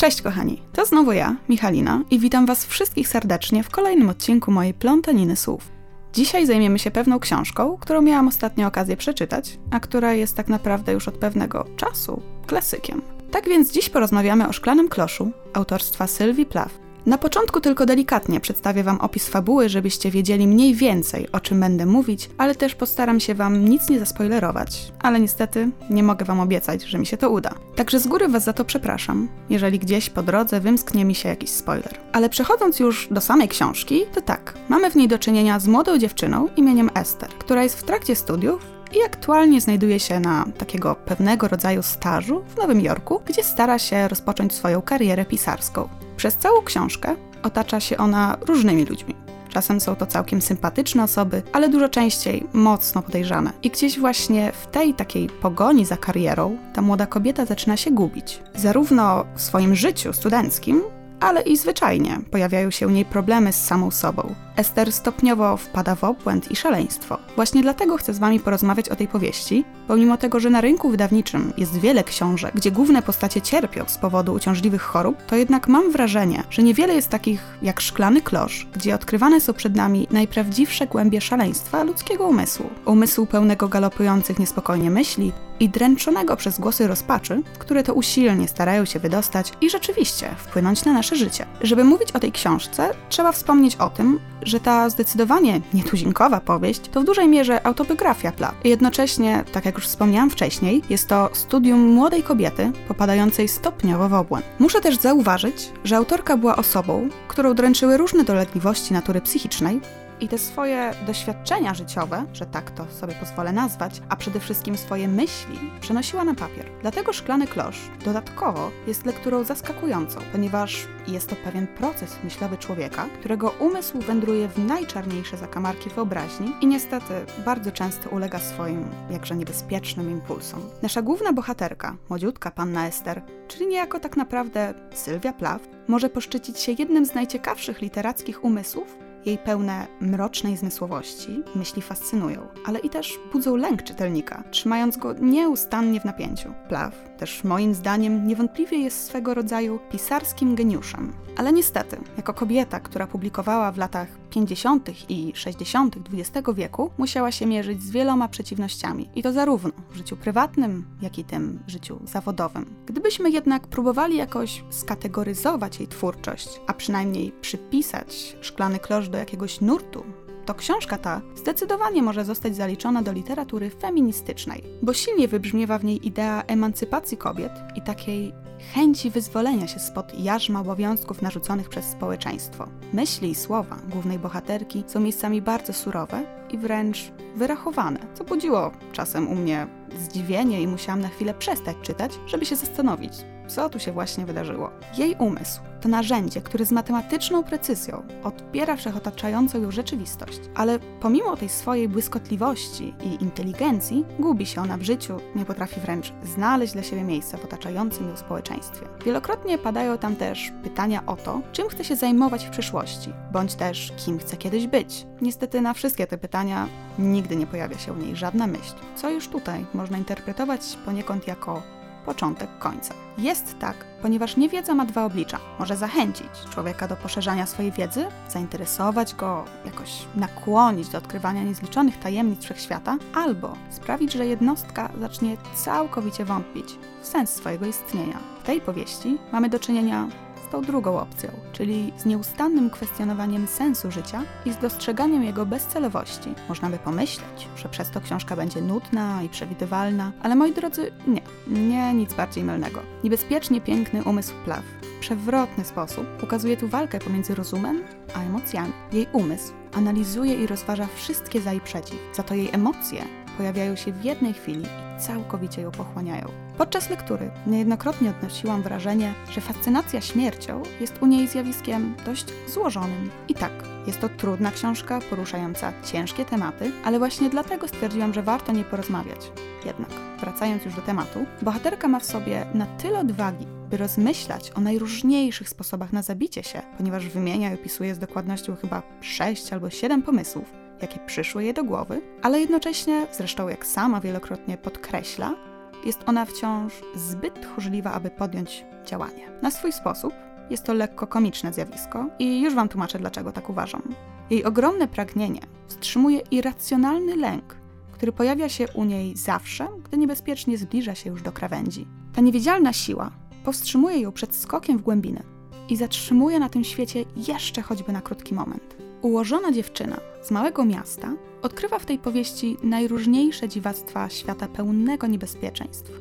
Cześć kochani, to znowu ja, Michalina i witam was wszystkich serdecznie w kolejnym odcinku mojej plątaniny słów. Dzisiaj zajmiemy się pewną książką, którą miałam ostatnio okazję przeczytać, a która jest tak naprawdę już od pewnego czasu klasykiem. Tak więc dziś porozmawiamy o Szklanym Kloszu autorstwa Sylwii Plath. Na początku tylko delikatnie przedstawię Wam opis fabuły, żebyście wiedzieli mniej więcej o czym będę mówić, ale też postaram się Wam nic nie zaspoilerować. Ale niestety nie mogę Wam obiecać, że mi się to uda. Także z góry Was za to przepraszam, jeżeli gdzieś po drodze wymsknie mi się jakiś spoiler. Ale przechodząc już do samej książki, to tak, mamy w niej do czynienia z młodą dziewczyną imieniem Esther, która jest w trakcie studiów i aktualnie znajduje się na takiego pewnego rodzaju stażu w Nowym Jorku, gdzie stara się rozpocząć swoją karierę pisarską. Przez całą książkę otacza się ona różnymi ludźmi. Czasem są to całkiem sympatyczne osoby, ale dużo częściej mocno podejrzane. I gdzieś właśnie w tej takiej pogoni za karierą ta młoda kobieta zaczyna się gubić. Zarówno w swoim życiu studenckim, ale i zwyczajnie pojawiają się u niej problemy z samą sobą. Ester stopniowo wpada w obłęd i szaleństwo. Właśnie dlatego chcę z Wami porozmawiać o tej powieści, pomimo tego, że na rynku wydawniczym jest wiele książek, gdzie główne postacie cierpią z powodu uciążliwych chorób, to jednak mam wrażenie, że niewiele jest takich jak Szklany Klosz, gdzie odkrywane są przed nami najprawdziwsze głębie szaleństwa ludzkiego umysłu. Umysłu pełnego galopujących niespokojnie myśli i dręczonego przez głosy rozpaczy, które to usilnie starają się wydostać i rzeczywiście wpłynąć na nasze życie. Żeby mówić o tej książce, trzeba wspomnieć o tym, że ta zdecydowanie nietuzinkowa powieść to w dużej mierze autobiografia Pla. Jednocześnie, tak jak już wspomniałam wcześniej, jest to studium młodej kobiety popadającej stopniowo w obłęd. Muszę też zauważyć, że autorka była osobą, którą dręczyły różne dolegliwości natury psychicznej, i te swoje doświadczenia życiowe, że tak to sobie pozwolę nazwać, a przede wszystkim swoje myśli, przenosiła na papier. Dlatego Szklany Klosz dodatkowo jest lekturą zaskakującą, ponieważ jest to pewien proces myślowy człowieka, którego umysł wędruje w najczarniejsze zakamarki wyobraźni i niestety bardzo często ulega swoim jakże niebezpiecznym impulsom. Nasza główna bohaterka, młodziutka panna Ester, czyli niejako tak naprawdę Sylwia Plath, może poszczycić się jednym z najciekawszych literackich umysłów, jej pełne mrocznej zmysłowości myśli fascynują, ale i też budzą lęk czytelnika, trzymając go nieustannie w napięciu. Plaw też moim zdaniem niewątpliwie jest swego rodzaju pisarskim geniuszem. Ale niestety, jako kobieta, która publikowała w latach 50. i 60. XX wieku, musiała się mierzyć z wieloma przeciwnościami. I to zarówno w życiu prywatnym, jak i tym życiu zawodowym. Gdybyśmy jednak próbowali jakoś skategoryzować jej twórczość, a przynajmniej przypisać szklany klosz do jakiegoś nurtu, to książka ta zdecydowanie może zostać zaliczona do literatury feministycznej, bo silnie wybrzmiewa w niej idea emancypacji kobiet i takiej chęci wyzwolenia się spod jarzma obowiązków narzuconych przez społeczeństwo. Myśli i słowa głównej bohaterki są miejscami bardzo surowe i wręcz wyrachowane, co budziło czasem u mnie zdziwienie i musiałam na chwilę przestać czytać, żeby się zastanowić, co tu się właśnie wydarzyło. Jej umysł to narzędzie, które z matematyczną precyzją odbiera wszechotaczającą ją rzeczywistość, ale pomimo tej swojej błyskotliwości i inteligencji, gubi się ona w życiu, nie potrafi wręcz znaleźć dla siebie miejsca w otaczającym ją społeczeństwie. Wielokrotnie padają tam też pytania o to, czym chce się zajmować w przyszłości, bądź też kim chce kiedyś być. Niestety na wszystkie te pytania nigdy nie pojawia się u niej żadna myśl, co już tutaj można interpretować poniekąd jako początek końca. Jest tak, ponieważ niewiedza ma dwa oblicza. Może zachęcić człowieka do poszerzania swojej wiedzy, zainteresować go, jakoś nakłonić do odkrywania niezliczonych tajemnic wszechświata, albo sprawić, że jednostka zacznie całkowicie wątpić w sens swojego istnienia. W tej powieści mamy do czynienia tą drugą opcją, czyli z nieustannym kwestionowaniem sensu życia i z dostrzeganiem jego bezcelowości. Można by pomyśleć, że przez to książka będzie nudna i przewidywalna, ale moi drodzy, nie, nie nic bardziej mylnego. Niebezpiecznie piękny umysł Plaw w przewrotny sposób ukazuje tu walkę pomiędzy rozumem a emocjami. Jej umysł analizuje i rozważa wszystkie za i przeciw, za to jej emocje pojawiają się w jednej chwili i całkowicie ją pochłaniają. Podczas lektury niejednokrotnie odnosiłam wrażenie, że fascynacja śmiercią jest u niej zjawiskiem dość złożonym. I tak, jest to trudna książka poruszająca ciężkie tematy, ale właśnie dlatego stwierdziłam, że warto nie porozmawiać. Jednak, wracając już do tematu, bohaterka ma w sobie na tyle odwagi, by rozmyślać o najróżniejszych sposobach na zabicie się, ponieważ wymienia i opisuje z dokładnością chyba 6 albo 7 pomysłów, jakie przyszły jej do głowy, ale jednocześnie, zresztą jak sama wielokrotnie podkreśla, jest ona wciąż zbyt tchórzliwa, aby podjąć działanie. Na swój sposób jest to lekko komiczne zjawisko i już Wam tłumaczę, dlaczego tak uważam. Jej ogromne pragnienie wstrzymuje irracjonalny lęk, który pojawia się u niej zawsze, gdy niebezpiecznie zbliża się już do krawędzi. Ta niewidzialna siła powstrzymuje ją przed skokiem w głębinę i zatrzymuje na tym świecie jeszcze choćby na krótki moment. Ułożona dziewczyna z małego miasta odkrywa w tej powieści najróżniejsze dziwactwa świata pełnego niebezpieczeństw,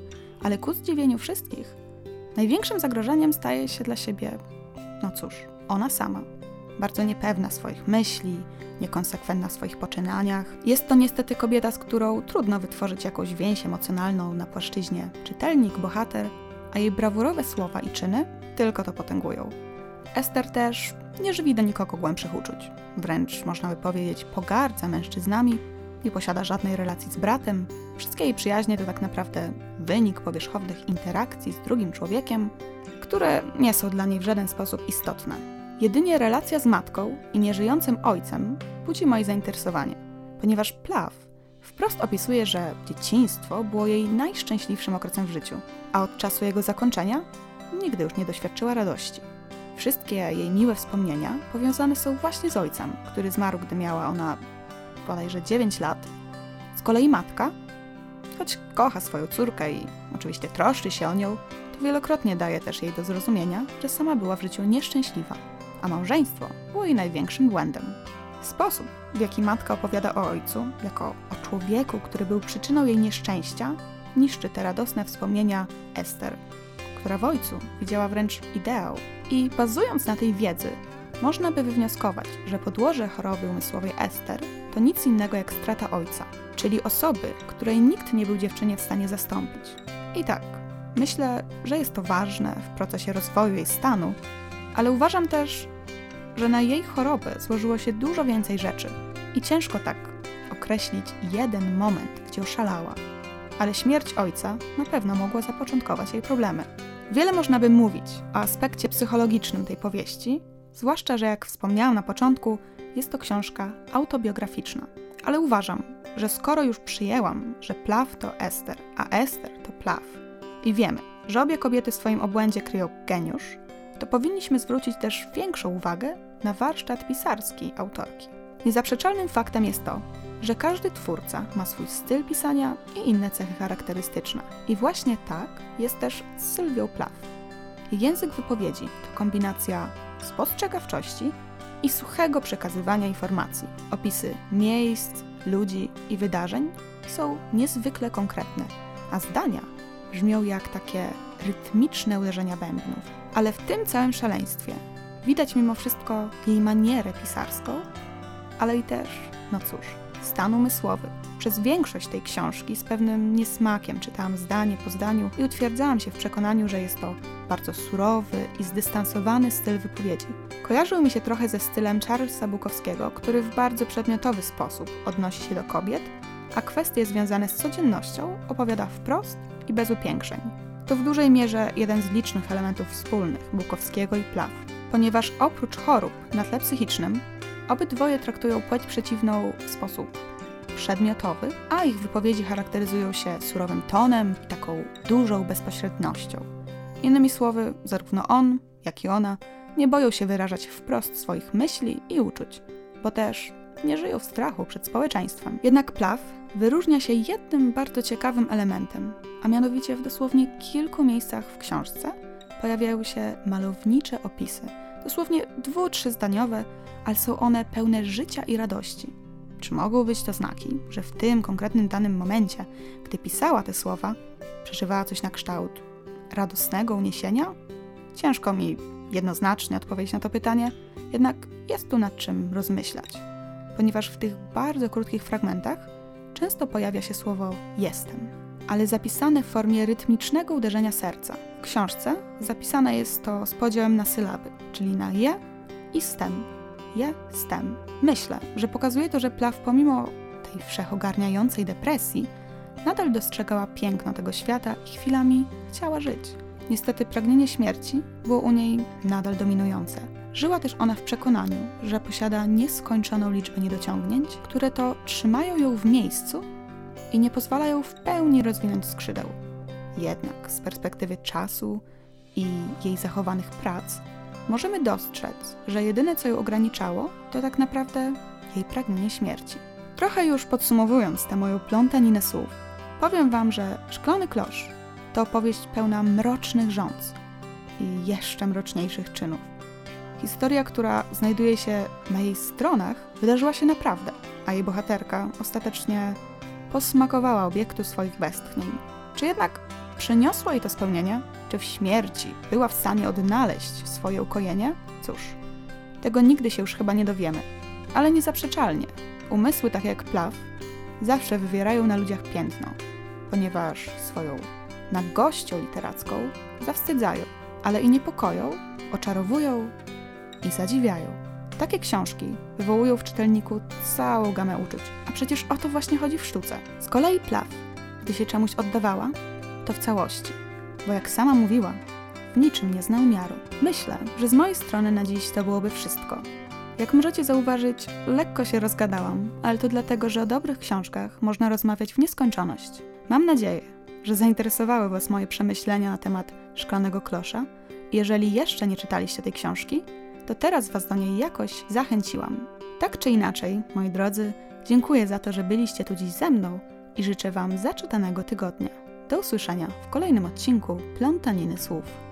ale ku zdziwieniu wszystkich, największym zagrożeniem staje się dla siebie, no cóż, ona sama. Bardzo niepewna swoich myśli, niekonsekwentna w swoich poczynaniach. Jest to niestety kobieta, z którą trudno wytworzyć jakąś więź emocjonalną na płaszczyźnie czytelnik, bohater, a jej brawurowe słowa i czyny tylko to potęgują. Ester też nie żywi do nikogo głębszych uczuć. Wręcz można by powiedzieć, pogardza mężczyznami, nie posiada żadnej relacji z bratem. Wszystkie jej przyjaźnie to tak naprawdę wynik powierzchownych interakcji z drugim człowiekiem, które nie są dla niej w żaden sposób istotne. Jedynie relacja z matką i nieżyjącym ojcem budzi moje zainteresowanie, ponieważ Plaw wprost opisuje, że dzieciństwo było jej najszczęśliwszym okresem w życiu, a od czasu jego zakończenia nigdy już nie doświadczyła radości. Wszystkie jej miłe wspomnienia powiązane są właśnie z ojcem, który zmarł, gdy miała ona bodajże 9 lat. Z kolei matka, choć kocha swoją córkę i oczywiście troszczy się o nią, to wielokrotnie daje też jej do zrozumienia, że sama była w życiu nieszczęśliwa, a małżeństwo było jej największym błędem. Sposób, w jaki matka opowiada o ojcu, jako o człowieku, który był przyczyną jej nieszczęścia, niszczy te radosne wspomnienia Ester, która w ojcu widziała wręcz ideał. I bazując na tej wiedzy, można by wywnioskować, że podłoże choroby umysłowej Ester to nic innego jak strata ojca, czyli osoby, której nikt nie był dziewczynie w stanie zastąpić. I tak, myślę, że jest to ważne w procesie rozwoju jej stanu, ale uważam też, że na jej chorobę złożyło się dużo więcej rzeczy i ciężko tak określić jeden moment, gdzie oszalała. Ale śmierć ojca na pewno mogła zapoczątkować jej problemy. Wiele można by mówić o aspekcie psychologicznym tej powieści, zwłaszcza, że jak wspomniałam na początku, jest to książka autobiograficzna. Ale uważam, że skoro już przyjęłam, że Plaw to Ester, a Ester to Plaw i wiemy, że obie kobiety w swoim obłędzie kryją geniusz, to powinniśmy zwrócić też większą uwagę na warsztat pisarski autorki. Niezaprzeczalnym faktem jest to, że każdy twórca ma swój styl pisania i inne cechy charakterystyczne. I właśnie tak jest też z Sylwią Plath. Język wypowiedzi to kombinacja spostrzegawczości i suchego przekazywania informacji. Opisy miejsc, ludzi i wydarzeń są niezwykle konkretne, a zdania brzmią jak takie rytmiczne uderzenia bębnów. Ale w tym całym szaleństwie widać mimo wszystko jej manierę pisarską, ale i też, no cóż, stan umysłowy. Przez większość tej książki z pewnym niesmakiem czytałam zdanie po zdaniu i utwierdzałam się w przekonaniu, że jest to bardzo surowy i zdystansowany styl wypowiedzi. Kojarzył mi się trochę ze stylem Charlesa Bukowskiego, który w bardzo przedmiotowy sposób odnosi się do kobiet, a kwestie związane z codziennością opowiada wprost i bez upiększeń. To w dużej mierze jeden z licznych elementów wspólnych Bukowskiego i Plaw, ponieważ oprócz chorób na tle psychicznym, obydwoje traktują płeć przeciwną w sposób przedmiotowy, a ich wypowiedzi charakteryzują się surowym tonem i taką dużą bezpośrednością. Innymi słowy, zarówno on, jak i ona nie boją się wyrażać wprost swoich myśli i uczuć, bo też nie żyją w strachu przed społeczeństwem. Jednak Plaw wyróżnia się jednym bardzo ciekawym elementem, a mianowicie w dosłownie kilku miejscach w książce pojawiają się malownicze opisy, dosłownie dwu, zdaniowe, ale są one pełne życia i radości. Czy mogą być to znaki, że w tym konkretnym danym momencie, gdy pisała te słowa, przeżywała coś na kształt radosnego uniesienia? Ciężko mi jednoznacznie odpowiedzieć na to pytanie, jednak jest tu nad czym rozmyślać, ponieważ w tych bardzo krótkich fragmentach często pojawia się słowo jestem, ale zapisane w formie rytmicznego uderzenia serca. W książce zapisane jest to z podziałem na sylaby, czyli na je i stem. Je, stem. Myślę, że pokazuje to, że Plaw pomimo tej wszechogarniającej depresji nadal dostrzegała piękno tego świata i chwilami chciała żyć. Niestety pragnienie śmierci było u niej nadal dominujące. Żyła też ona w przekonaniu, że posiada nieskończoną liczbę niedociągnięć, które to trzymają ją w miejscu i nie pozwalają w pełni rozwinąć skrzydeł. Jednak z perspektywy czasu i jej zachowanych prac, możemy dostrzec, że jedyne co ją ograniczało, to tak naprawdę jej pragnienie śmierci. Trochę już podsumowując tę moją plątaninę słów, powiem Wam, że Szklany Klosz to opowieść pełna mrocznych rządz i jeszcze mroczniejszych czynów. Historia, która znajduje się na jej stronach, wydarzyła się naprawdę, a jej bohaterka ostatecznie posmakowała obiektu swoich westchnień. Czy jednak przyniosło jej to spełnienie? Czy w śmierci była w stanie odnaleźć swoje ukojenie? Cóż, tego nigdy się już chyba nie dowiemy. Ale niezaprzeczalnie, umysły takie jak Plaw zawsze wywierają na ludziach piętno, ponieważ swoją nagością literacką zawstydzają, ale i niepokoją, oczarowują i zadziwiają. Takie książki wywołują w czytelniku całą gamę uczuć, a przecież o to właśnie chodzi w sztuce. Z kolei Plaw, gdy się czemuś oddawała, to w całości, bo jak sama mówiła, w niczym nie znał miaru. Myślę, że z mojej strony na dziś to byłoby wszystko. Jak możecie zauważyć, lekko się rozgadałam, ale to dlatego, że o dobrych książkach można rozmawiać w nieskończoność. Mam nadzieję, że zainteresowały Was moje przemyślenia na temat Szklanego Klosza. Jeżeli jeszcze nie czytaliście tej książki, to teraz Was do niej jakoś zachęciłam. Tak czy inaczej, moi drodzy, dziękuję za to, że byliście tu dziś ze mną i życzę Wam zaczytanego tygodnia. Do usłyszenia w kolejnym odcinku Plątaniny Słów.